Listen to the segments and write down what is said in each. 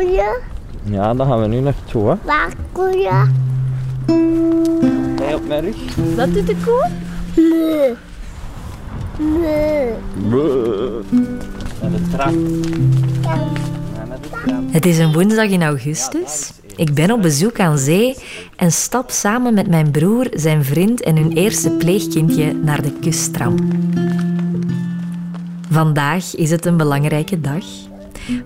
koeien? Ja, daar gaan we nu naartoe. Hè. Waar koeien? Jij op mijn rug. Dat doet de koe? Nee. Nee. Naar de trap. Het is een woensdag in augustus. Ik ben op bezoek aan zee en stap samen met mijn broer, zijn vriend en hun eerste pleegkindje naar de kusttram. Vandaag is het een belangrijke dag,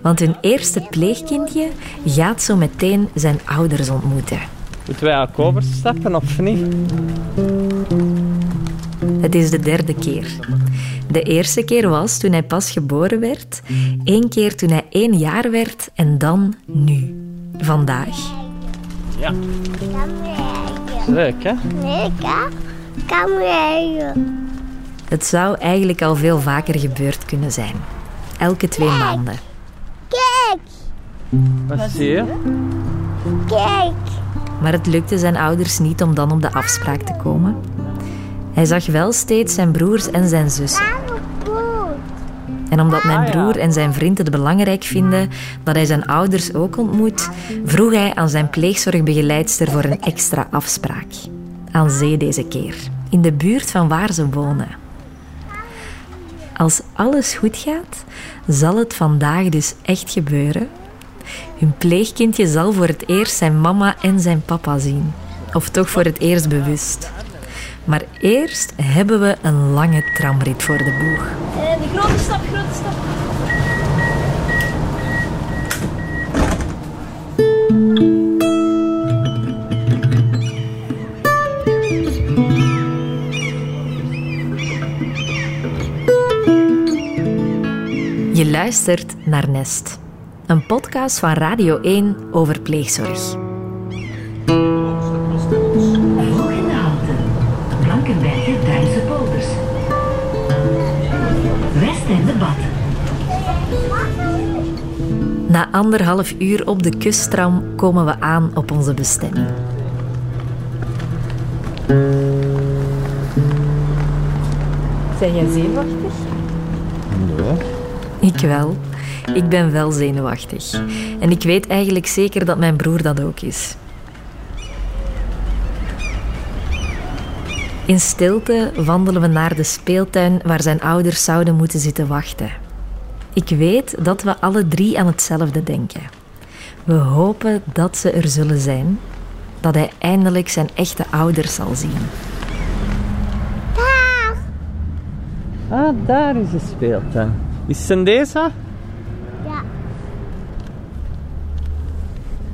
want hun eerste pleegkindje gaat zo meteen zijn ouders ontmoeten. Moeten wij ook overstappen of niet? Het is de derde keer. De eerste keer was toen hij pas geboren werd, één keer toen hij één jaar werd en dan nu, vandaag. Ja. Kan rijden. Leuk, hè? Nee, kan. Kan rijden. Het zou eigenlijk al veel vaker gebeurd kunnen zijn. Elke twee maanden. Kijk, Wat zie je? kijk. Maar het lukte zijn ouders niet om dan op de afspraak te komen. Hij zag wel steeds zijn broers en zijn zussen. En omdat mijn Ah, broer en zijn vriend het belangrijk vinden dat hij zijn ouders ook ontmoet, vroeg hij aan zijn pleegzorgbegeleidster voor een extra afspraak. Aan zee deze keer, in de buurt van waar ze wonen. Als alles goed gaat, zal het vandaag dus echt gebeuren. Hun pleegkindje zal voor het eerst zijn mama en zijn papa zien. Of toch voor het eerst bewust. Maar eerst hebben we een lange tramrit voor de boeg. En die grote stap, grote stap. Je luistert naar Nest, een podcast van Radio 1 over pleegzorg. Volgende halte. Blankenbergen, Duinse polders. West en de Bad. Na anderhalf uur op de kusttram komen we aan op onze bestemming. Zijn jij zenuwachtig? Ik wel. Ik ben wel zenuwachtig. En ik weet eigenlijk zeker dat mijn broer dat ook is. In stilte wandelen we naar de speeltuin waar zijn ouders zouden moeten zitten wachten. Ik weet dat we alle drie aan hetzelfde denken. We hopen dat ze er zullen zijn, dat hij eindelijk zijn echte ouders zal zien. Ah, daar is de speeltuin. Is het deze? Ja.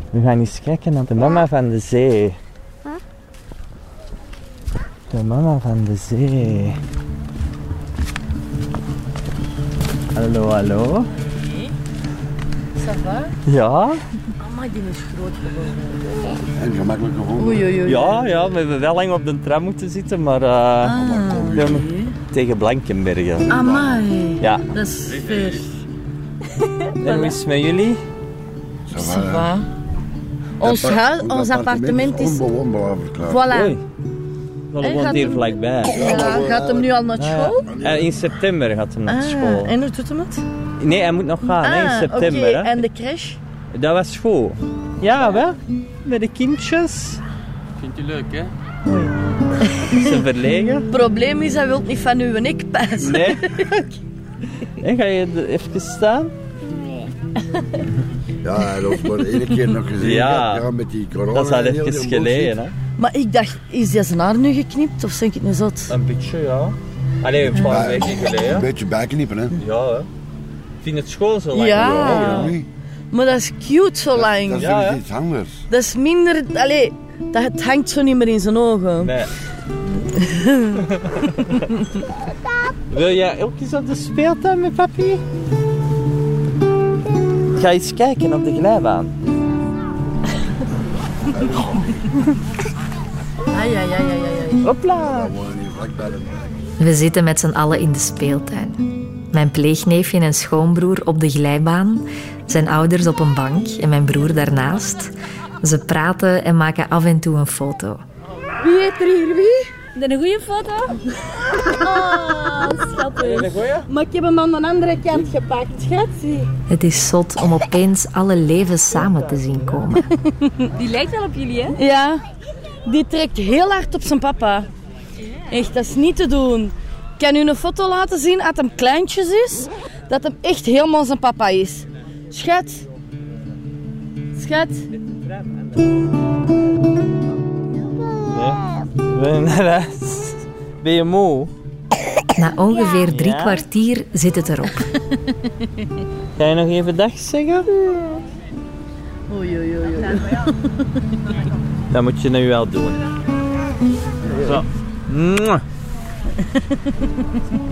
We gaan eens kijken naar de mama van de zee. De mama van de zee. Hallo, hallo. Ça va? Ja? Mama, die is groot geworden. En gemakkelijk gevonden. Oei, oei, oei. Ja, ja, we hebben wel lang op de tram moeten zitten, maar eh, ja, maar tegen Blankenbergen. Amai. Ja. Dat is ver. En hoe is het met jullie? Ça va. Ons, huis, ons appartement is... onbewoonbaar verklaard. Voilà. Oei. Dat En woont gaat hier hem- vlakbij. Ja, gaat hem nu al naar school? Eh, in september gaat hij naar school. Ah, en hoe doet hem het? Nee, hij moet nog gaan hè, in Ah, september. hè. En de crash? Dat was goed. Ja, wel. Met de kindjes. Vindt u leuk, hè? Ze verlegen. Het probleem is, hij wil niet van uw nek pijzen. Nee. En ga je er even staan? Ja, dat was maar één keer nog gezien. Ja. Ja, met die corona. Dat is al en even geleden, hè? Maar ik dacht, is die zijn haar nu geknipt of zeg ik het zot? Een beetje, ja. Allee, een paar Ja, weken Een geleden. beetje bijknippen, hè. Ja, hè. Ik vind het schoon zo lang. Ja. Maar dat is cute zo lang. Dat is ja. iets anders. Dat is minder... Allee, dat, het hangt zo niet meer in zijn ogen. Nee. Wil jij ook eens op de speeltuin met papi? Ga eens kijken op de glijbaan. Ai, ai, ai, ai, ai. Hopla. We zitten met z'n allen in de speeltuin. Mijn pleegneefje en schoonbroer op de glijbaan, zijn ouders op een bank en mijn broer daarnaast. Ze praten en maken af en toe een foto. Wie heet er hier wie? Is dat een goede foto? Oh, schattig. Maar ik heb hem aan de andere kant gepakt, schat. Het is zot om opeens alle levens samen te zien komen. Die lijkt wel op jullie, hè? Ja, die trekt heel hard op zijn papa. Echt, dat is niet te doen. Ik kan u een foto laten zien als hem kleintjes is, dat hem echt helemaal zijn papa is. Schat. Schat. Ben je naar huis? Ben je moe? Na ongeveer drie Ja. kwartier zit het erop. Ga je nog even dag zeggen? Oei, oei, oei. Dat moet je nu wel doen. Zo.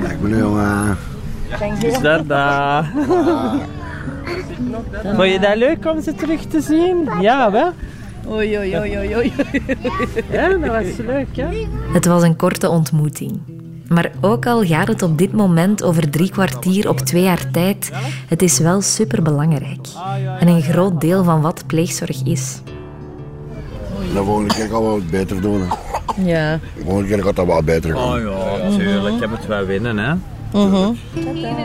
Kijk me nu, jongen. Dus dat, dat. Vond je dat leuk om ze terug te zien? Ja, wel? Oei, oei, oei, oei, oei. Ja, dat was leuk, hè? Het was een korte ontmoeting. Maar ook al gaat het op dit moment over drie kwartier op twee jaar tijd, het is wel superbelangrijk. En een groot deel van wat pleegzorg is. De volgende keer gaan we het beter doen. hè. Ja. De volgende keer gaat dat wel beter gaan. Oh ja, tuurlijk. Je moet wel winnen, hè?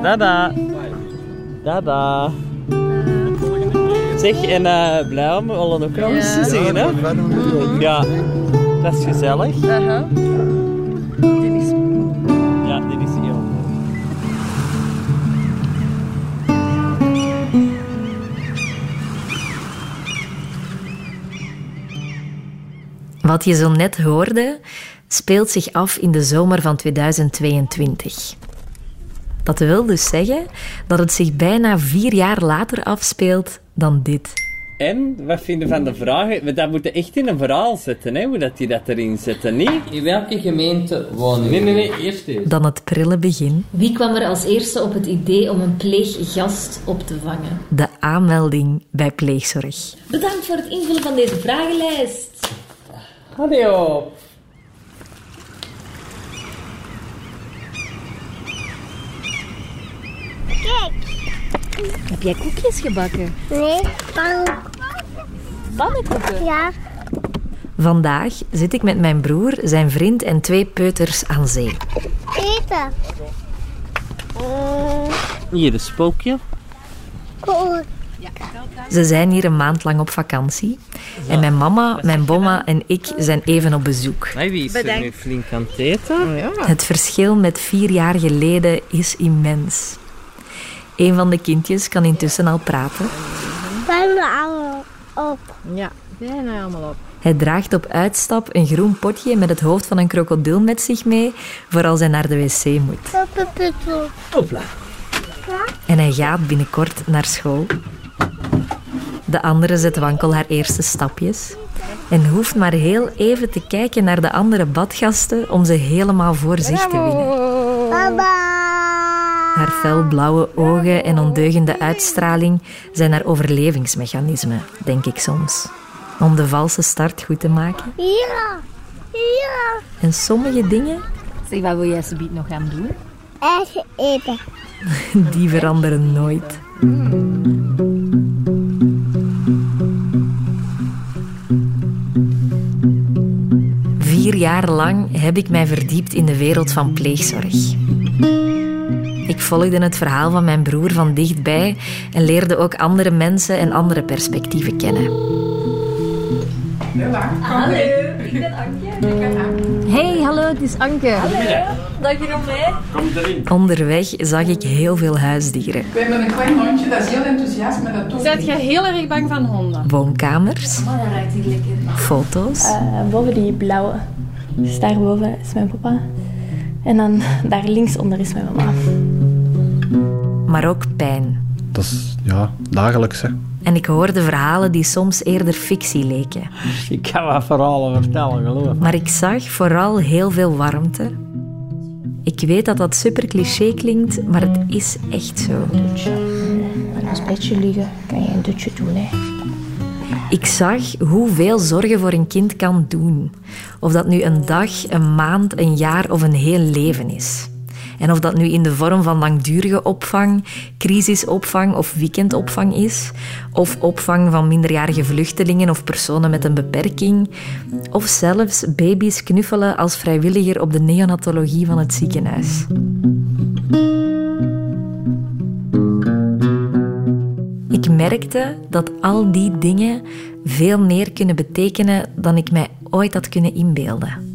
Dada. Dada. Zeg, en eh blij om Ollen ook nog eens te zien, hè? Ja, dat is gezellig. Is... Ja, dit is heel mooi. Wat je zo net hoorde, speelt zich af in de zomer van 2022. Dat wil dus zeggen dat het zich bijna vier jaar later afspeelt dan dit. En, wat vinden van de vragen? We- Dat moet je echt in een verhaal zetten, hè? Hoe dat die dat erin zetten, niet? In welke gemeente wonen Nee, nee, nee. Eerst eens. Dan het prille begin, Wie kwam er als eerste op het idee om een pleeggast op te vangen? de aanmelding bij pleegzorg. Bedankt voor het invullen van deze vragenlijst. Allee Kijk. Heb jij koekjes gebakken? Nee, pannenkoek. Pannenkoeken? Ja. Vandaag zit ik met mijn broer, zijn vriend en twee peuters aan zee. Eten. Mm, Hier een spookje. cool. Ze zijn hier een maand lang op vakantie. En mijn mama, mijn bomma en ik zijn even op bezoek. Wie is er nu flink aan het eten? Het verschil met vier jaar geleden is immens. Een van de kindjes kan intussen al praten. Zijn we allemaal op. Ja, er allemaal op. Hij draagt op uitstap een groen potje met het hoofd van een krokodil met zich mee voor als hij naar de wc moet. Hopla. En hij gaat binnenkort naar school. De andere zet wankel haar eerste stapjes. En hoeft maar heel even te kijken naar de andere badgasten om ze helemaal voor zich te winnen. Baba. Haar felblauwe ogen en ondeugende uitstraling zijn haar overlevingsmechanisme, denk ik soms. Om de valse start goed te maken. Hier. Hier. En sommige dingen, Zeg, wat wil jij subiet nog gaan doen? Eten eten. die veranderen nooit. Vier jaar lang heb ik mij verdiept in de wereld van pleegzorg. Ik volgde het verhaal van mijn broer van dichtbij en leerde ook andere mensen en andere perspectieven kennen. Hey, hallo, het is Anke. Onderweg zag ik heel veel huisdieren. We hebben een klein hondje, dat is heel enthousiast met dat Zet jij heel erg bang van honden? Woonkamers, Oh, dat ruikt hier lekker. foto's, Eh, boven die blauwe. Dus daarboven is mijn papa. En dan daar linksonder is mijn mama. Maar ook pijn. Dat is ja, dagelijks. Hè. En ik hoorde verhalen die soms eerder fictie leken. Ik kan wat verhalen vertellen, geloof Maar ik zag vooral heel veel warmte. Ik weet dat dat super cliché klinkt, maar het is echt zo. En als bedje liggen kan je een dutje doen. Hè. Ik zag hoeveel zorgen voor een kind kan doen. Of dat nu een dag, een maand, een jaar of een heel leven is. En of dat nu in de vorm van langdurige opvang, crisisopvang of weekendopvang is, of opvang van minderjarige vluchtelingen of personen met een beperking, of zelfs baby's knuffelen als vrijwilliger op de neonatologie van het ziekenhuis. Ik merkte dat al die dingen veel meer kunnen betekenen dan ik mij ooit had kunnen inbeelden.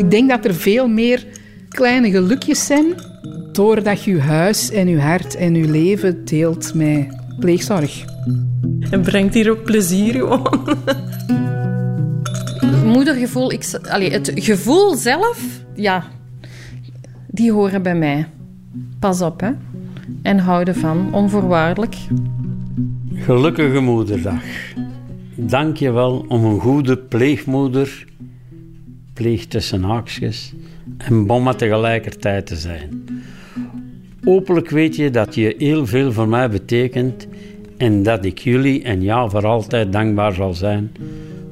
Ik denk dat er veel meer kleine gelukjes zijn doordat je je huis en je hart en je leven deelt met pleegzorg. En brengt hier ook plezier gewoon. Moedergevoel, ik, allee, het gevoel zelf, ja, die horen bij mij. Pas op, hè. En houden van, onvoorwaardelijk. Gelukkige moederdag. Dank je wel om een goede pleegmoeder, pleeg tussen haakjes, en bomma tegelijkertijd te zijn. Hopelijk weet je dat je heel veel voor mij betekent en dat ik jullie en jou voor altijd dankbaar zal zijn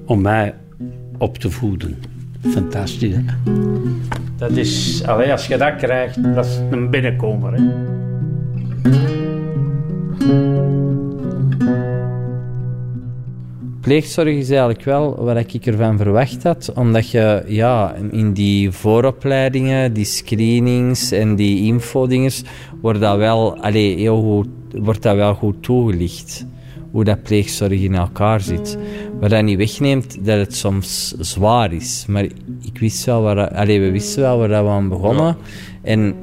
om mij op te voeden. Fantastisch? Dat is, allee, als je dat krijgt, dat is een binnenkomer. Hè? Pleegzorg is eigenlijk wel wat ik ervan verwacht had, omdat je ja, in die vooropleidingen, die screenings en die infodingers, wordt dat wel, allee, heel goed, wordt dat wel goed toegelicht. Hoe dat pleegzorg in elkaar zit. Wat dat niet wegneemt dat het soms zwaar is. Maar ik wist wel waar, allee, we wisten wel waar we aan begonnen. En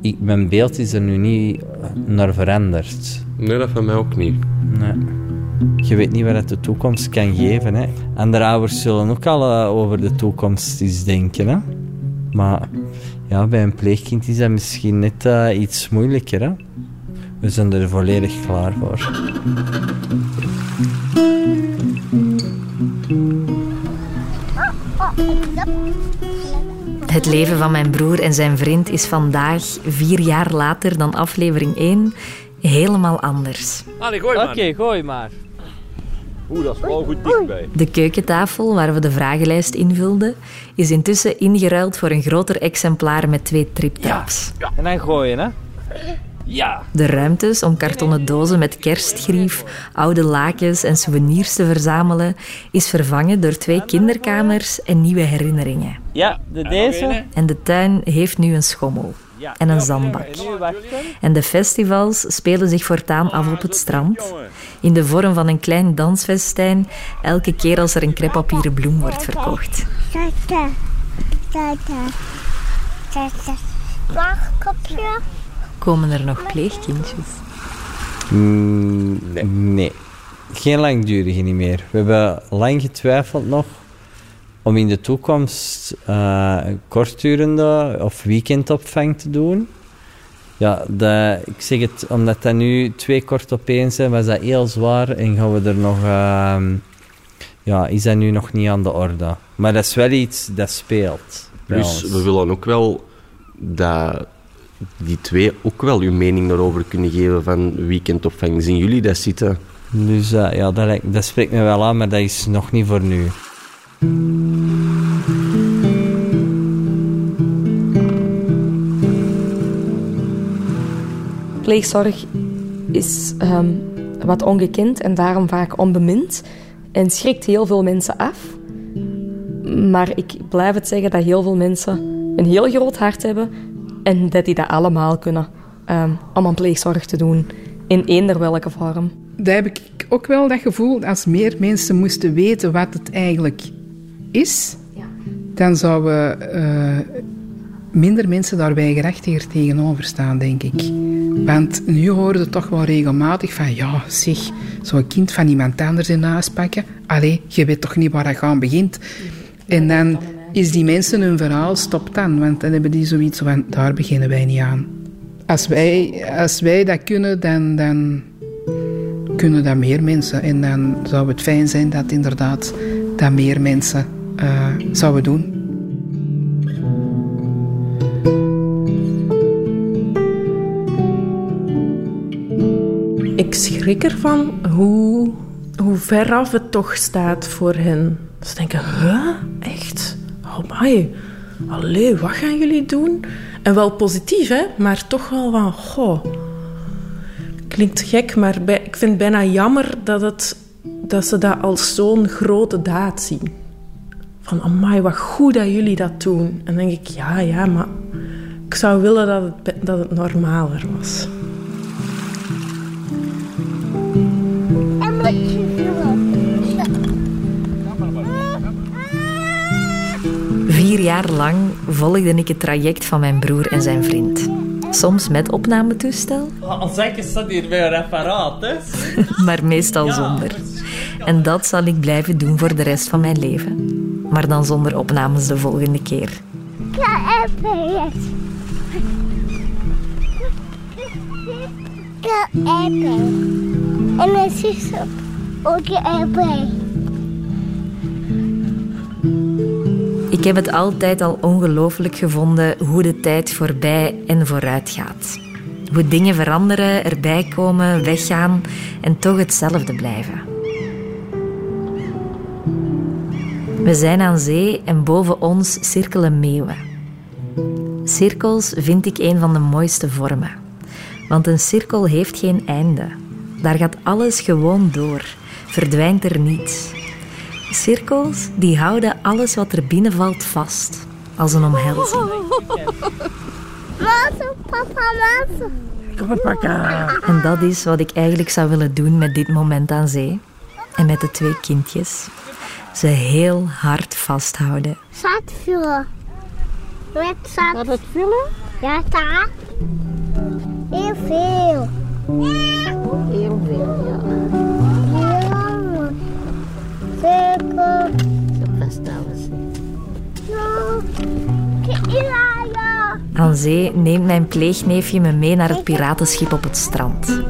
ik, mijn beeld is er nu niet naar veranderd. Nee, dat van mij ook niet. Nee. Je weet niet wat het de toekomst kan geven. Hè. Andere ouders zullen ook al uh, over de toekomst eens denken. Hè. Maar ja, bij een pleegkind is dat misschien net uh, iets moeilijker. Hè. We zijn er volledig klaar voor. Het leven van mijn broer en zijn vriend is vandaag, vier jaar later dan aflevering 1, helemaal anders. Allee, gooi maar. Oké, gooi maar. Oeh, dat is wel goed dichtbij. De keukentafel waar we de vragenlijst invulden, is intussen ingeruild voor een groter exemplaar met twee triptraps. En dan gooien, hè? Ja. De ruimtes om kartonnen dozen met kerstgrief, oude lakens en souvenirs te verzamelen, is vervangen door twee kinderkamers en nieuwe herinneringen. Ja, de deze. En de tuin heeft nu een schommel en een zandbak. En de festivals spelen zich voortaan af op het strand, in de vorm van een klein dansfestijn, elke keer als er een kreppapieren bloem wordt verkocht. Tata. Tata. Tata. Mag kopje? Komen er nog pleegkindjes? Mm, nee. nee. Geen langdurige niet meer. We hebben lang getwijfeld nog om in de toekomst uh, kortdurende of weekendopvang te doen. Ja, ik zeg het, omdat dat nu twee kort opeen zijn, was dat heel zwaar en gaan we er nog... Uh, ja, is dat nu nog niet aan de orde. Maar dat is wel iets dat speelt. Dus we willen ook wel dat die twee ook wel uw mening daarover kunnen geven van weekendopvang. Zien jullie dat zitten? Dus uh, ja, dat, dat spreekt me wel aan, maar dat is nog niet voor nu. Pleegzorg is um, wat ongekend en daarom vaak onbemind en schrikt heel veel mensen af. Maar ik blijf het zeggen dat heel veel mensen een heel groot hart hebben en dat die dat allemaal kunnen um, om aan pleegzorg te doen in eender welke vorm. Daar heb ik ook wel dat gevoel, als meer mensen moesten weten wat het eigenlijk is, ja. dan zouden uh, minder mensen daar weigerachtiger tegenover staan, denk ik. Want nu horen ze toch wel regelmatig van, ja, zeg, zo'n kind van iemand anders in huis pakken. Allee, je weet toch niet waar dat gaan begint. En dan is die mensen hun verhaal stopt dan, want dan hebben die zoiets van, daar beginnen wij niet aan. Als wij, als wij dat kunnen, dan, dan kunnen dat meer mensen. En dan zou het fijn zijn dat inderdaad dat meer mensen uh, zouden doen. Ik schrik ervan hoe, hoe veraf het toch staat voor hen. Ze denken, huh? oh my, allee, wat gaan jullie doen? En wel positief, hè, maar toch wel van, goh. Klinkt gek, maar ik vind het bijna jammer dat, het, dat ze dat als zo'n grote daad zien. Van, amai, wat goed dat jullie dat doen. En dan denk ik, ja, ja, maar ik zou willen dat het, dat het normaler was. Vier jaar lang volgde ik het traject van mijn broer en zijn vriend. Soms met opnametoestel, Al zeg je staat hier bij een apparaat, hè? maar meestal zonder. En dat zal ik blijven doen voor de rest van mijn leven. Maar dan zonder opnames de volgende keer. Ja, even. En zie je ook even. Ik heb het altijd al ongelooflijk gevonden hoe de tijd voorbij en vooruit gaat. Hoe dingen veranderen, erbij komen, weggaan en toch hetzelfde blijven. We zijn aan zee en boven ons cirkelen meeuwen. Cirkels vind ik een van de mooiste vormen. Want een cirkel heeft geen einde. Daar gaat alles gewoon door, verdwijnt er niets. Cirkels die houden alles wat er binnenvalt vast, als een omhelzing. Mazo, papa, mazo. Kom maar pakken. En dat is wat ik eigenlijk zou willen doen met dit moment aan zee. En met de twee kindjes. Ze heel hard vasthouden. Zat vullen. Met zat. Wat het vullen? Ja, daar. Heel veel. Heel veel, ja. Zee neemt mijn pleegneefje me mee naar het piratenschip op het strand.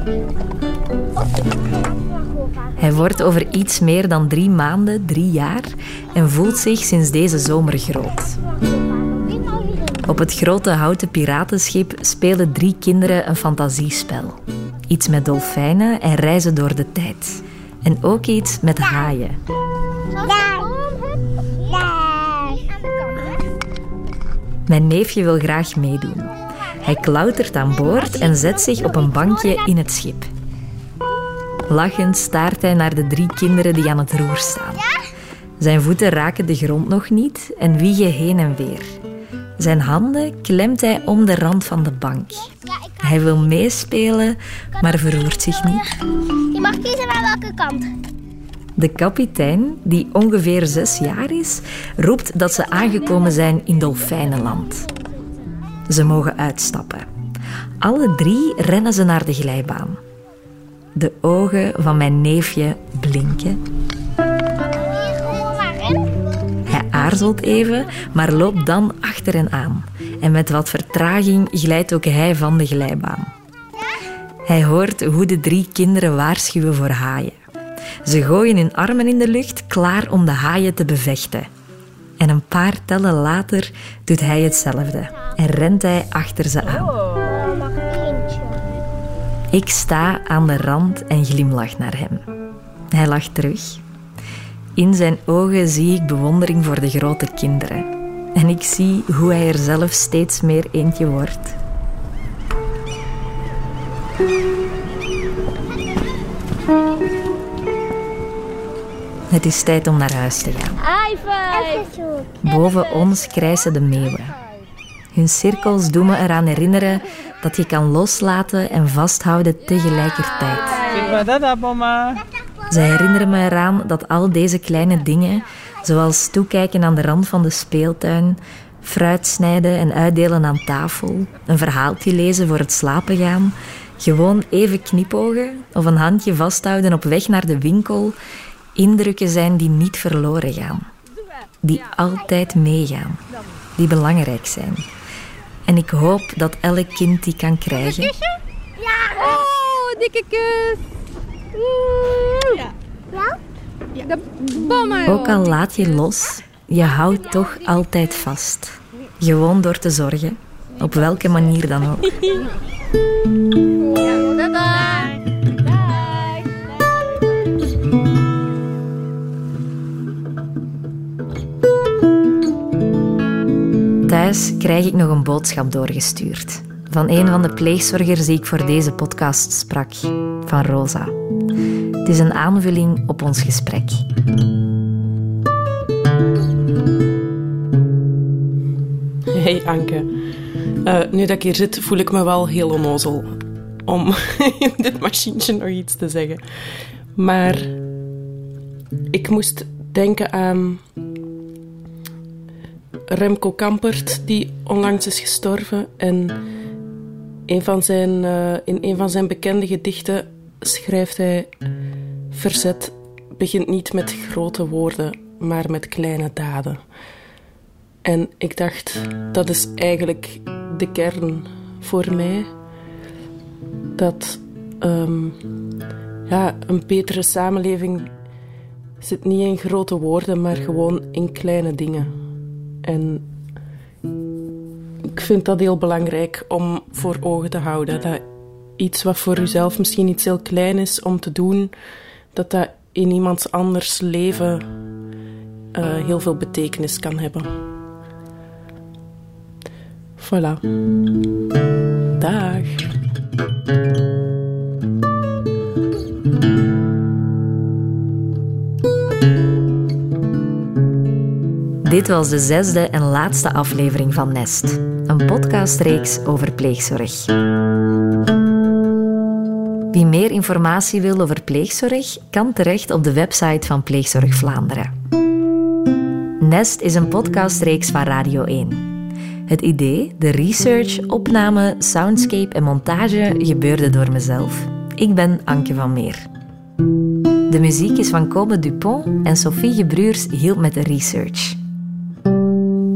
Hij wordt over iets meer dan drie maanden, drie jaar, en voelt zich sinds deze zomer groot. Op het grote houten piratenschip spelen drie kinderen een fantasiespel. Iets met dolfijnen en reizen door de tijd. En ook iets met haaien. Mijn neefje wil graag meedoen. Hij klautert aan boord en zet zich op een bankje in het schip. Lachend staart hij naar de drie kinderen die aan het roer staan. Zijn voeten raken de grond nog niet en wiegen heen en weer. Zijn handen klemt hij om de rand van de bank. Hij wil meespelen, maar verroert zich niet. Je mag kiezen naar welke kant. De kapitein, die ongeveer zes jaar is, roept dat ze aangekomen zijn in Dolfijnenland. Ze mogen uitstappen. Alle drie rennen ze naar de glijbaan. De ogen van mijn neefje blinken. Hij aarzelt even, maar loopt dan achter hen aan. En met wat vertraging glijdt ook hij van de glijbaan. Hij hoort hoe de drie kinderen waarschuwen voor haaien. Ze gooien hun armen in de lucht, klaar om de haaien te bevechten. En een paar tellen later doet hij hetzelfde en rent hij achter ze aan. Ik sta aan de rand en glimlach naar hem. Hij lacht terug. In zijn ogen zie ik bewondering voor de grote kinderen. En ik zie hoe hij er zelf steeds meer eentje wordt. Het is tijd om naar huis te gaan. Boven ons krijsen de meeuwen. Hun cirkels doen me eraan herinneren dat je kan loslaten en vasthouden tegelijkertijd. Ze herinneren me eraan dat al deze kleine dingen, zoals toekijken aan de rand van de speeltuin, fruit snijden en uitdelen aan tafel, een verhaaltje lezen voor het slapen gaan, gewoon even knipogen of een handje vasthouden op weg naar de winkel, indrukken zijn die niet verloren gaan, die altijd meegaan, die belangrijk zijn. En ik hoop dat elk kind die kan krijgen. Ja. Oh, dikke kus. Ja. Ja? Ook al laat je los, je houdt toch altijd vast. Gewoon door te zorgen, op welke manier dan ook. thuis krijg ik nog een boodschap doorgestuurd. Van een van de pleegzorgers die ik voor deze podcast sprak, van Rosa. Het is een aanvulling op ons gesprek. Hey Anke. Uh, nu dat ik hier zit, voel ik me wel heel onnozel om in dit machientje nog iets te zeggen. Maar ik moest denken aan Remco Kampert, die onlangs is gestorven. En een van zijn, uh, in een van zijn bekende gedichten schrijft hij: Verzet begint niet met grote woorden, maar met kleine daden. En ik dacht, dat is eigenlijk de kern voor mij. Dat um, ja, een betere samenleving zit niet in grote woorden, maar gewoon in kleine dingen. En ik vind dat heel belangrijk om voor ogen te houden. Dat iets wat voor uzelf misschien iets heel klein is om te doen, dat dat in iemands anders leven uh, heel veel betekenis kan hebben. Voilà. Dag. Dit was de zesde en laatste aflevering van Nest, een podcastreeks over pleegzorg. Wie meer informatie wil over pleegzorg, kan terecht op de website van Pleegzorg Vlaanderen. Nest is een podcastreeks van Radio 1. Het idee, de research, opname, soundscape en montage gebeurde door mezelf. Ik ben Anke van Meer. De muziek is van Kobe Dupont en Sophie Gebruurs hielp met de research.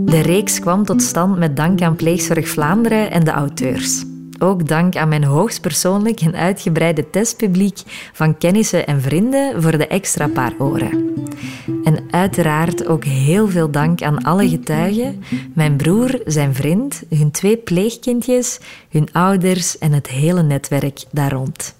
De reeks kwam tot stand met dank aan Pleegzorg Vlaanderen en de auteurs. Ook dank aan mijn hoogstpersoonlijk en uitgebreide testpubliek van kennissen en vrienden voor de extra paar oren. En uiteraard ook heel veel dank aan alle getuigen, mijn broer, zijn vriend, hun twee pleegkindjes, hun ouders en het hele netwerk daar rond.